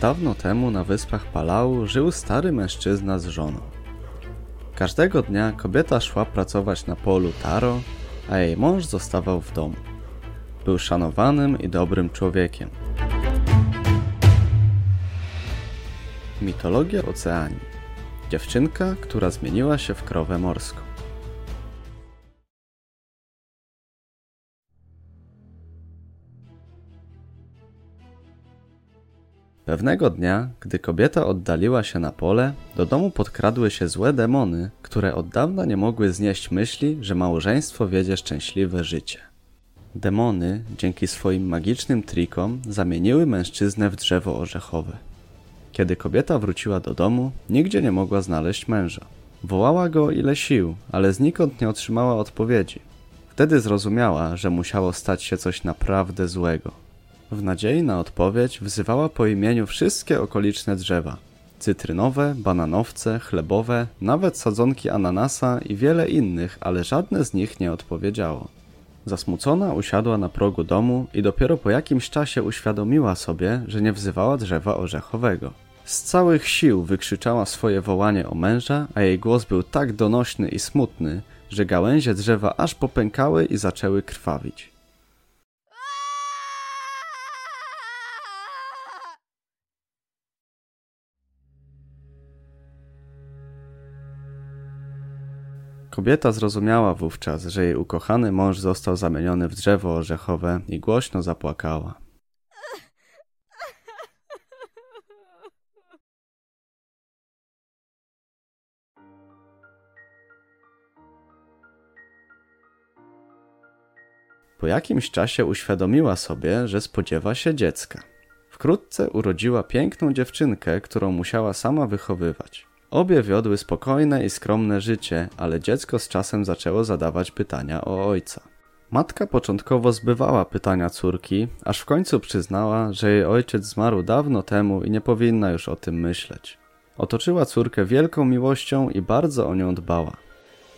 Dawno temu na wyspach Palau żył stary mężczyzna z żoną. Każdego dnia kobieta szła pracować na polu taro, a jej mąż zostawał w domu. Był szanowanym i dobrym człowiekiem. Mitologia Oceanii. Dziewczynka, która zmieniła się w krowę morską. Pewnego dnia, gdy kobieta oddaliła się na pole, do domu podkradły się złe demony, które od dawna nie mogły znieść myśli, że małżeństwo wiedzie szczęśliwe życie. Demony, dzięki swoim magicznym trikom, zamieniły mężczyznę w drzewo orzechowe. Kiedy kobieta wróciła do domu, nigdzie nie mogła znaleźć męża. Wołała go ile sił, ale znikąd nie otrzymała odpowiedzi. Wtedy zrozumiała, że musiało stać się coś naprawdę złego. W nadziei na odpowiedź wzywała po imieniu wszystkie okoliczne drzewa. Cytrynowe, bananowce, chlebowe, nawet sadzonki ananasa i wiele innych, ale żadne z nich nie odpowiedziało. Zasmucona usiadła na progu domu i dopiero po jakimś czasie uświadomiła sobie, że nie wzywała drzewa orzechowego. Z całych sił wykrzyczała swoje wołanie o męża, a jej głos był tak donośny i smutny, że gałęzie drzewa aż popękały i zaczęły krwawić. Kobieta zrozumiała wówczas, że jej ukochany mąż został zamieniony w drzewo orzechowe i głośno zapłakała. Po jakimś czasie uświadomiła sobie, że spodziewa się dziecka. Wkrótce urodziła piękną dziewczynkę, którą musiała sama wychowywać. Obie wiodły spokojne i skromne życie, ale dziecko z czasem zaczęło zadawać pytania o ojca. Matka początkowo zbywała pytania córki, aż w końcu przyznała, że jej ojciec zmarł dawno temu i nie powinna już o tym myśleć. Otoczyła córkę wielką miłością i bardzo o nią dbała.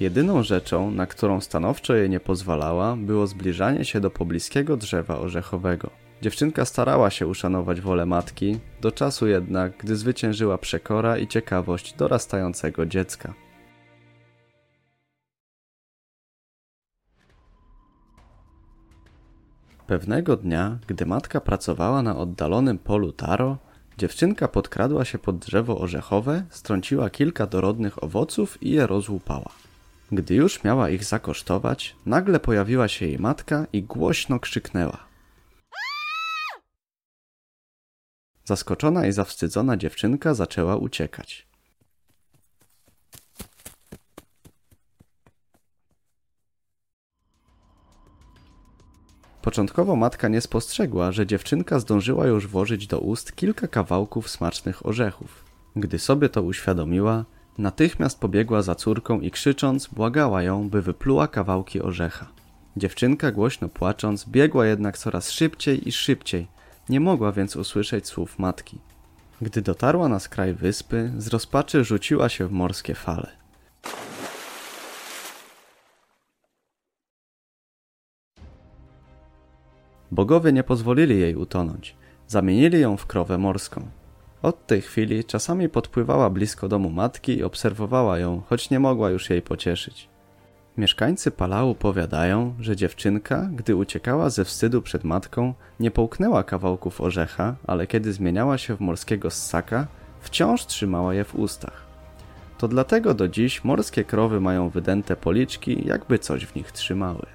Jedyną rzeczą, na którą stanowczo jej nie pozwalała, było zbliżanie się do pobliskiego drzewa orzechowego. Dziewczynka starała się uszanować wolę matki, do czasu jednak, gdy zwyciężyła przekora i ciekawość dorastającego dziecka. Pewnego dnia, gdy matka pracowała na oddalonym polu taro, dziewczynka podkradła się pod drzewo orzechowe, strąciła kilka dorodnych owoców i je rozłupała. Gdy już miała ich zakosztować, nagle pojawiła się jej matka i głośno krzyknęła – Zaskoczona i zawstydzona dziewczynka zaczęła uciekać. Początkowo matka nie spostrzegła, że dziewczynka zdążyła już włożyć do ust kilka kawałków smacznych orzechów. Gdy sobie to uświadomiła, natychmiast pobiegła za córką i krzycząc błagała ją, by wypluła kawałki orzecha. Dziewczynka głośno płacząc biegła jednak coraz szybciej i szybciej, nie mogła więc usłyszeć słów matki. Gdy dotarła na skraj wyspy, z rozpaczy rzuciła się w morskie fale. Bogowie nie pozwolili jej utonąć. Zamienili ją w krowę morską. Od tej chwili czasami podpływała blisko domu matki i obserwowała ją, choć nie mogła już jej pocieszyć. Mieszkańcy Palau powiadają, że dziewczynka, gdy uciekała ze wstydu przed matką, nie połknęła kawałków orzecha, ale kiedy zmieniała się w morskiego ssaka, wciąż trzymała je w ustach. To dlatego do dziś morskie krowy mają wydęte policzki, jakby coś w nich trzymały.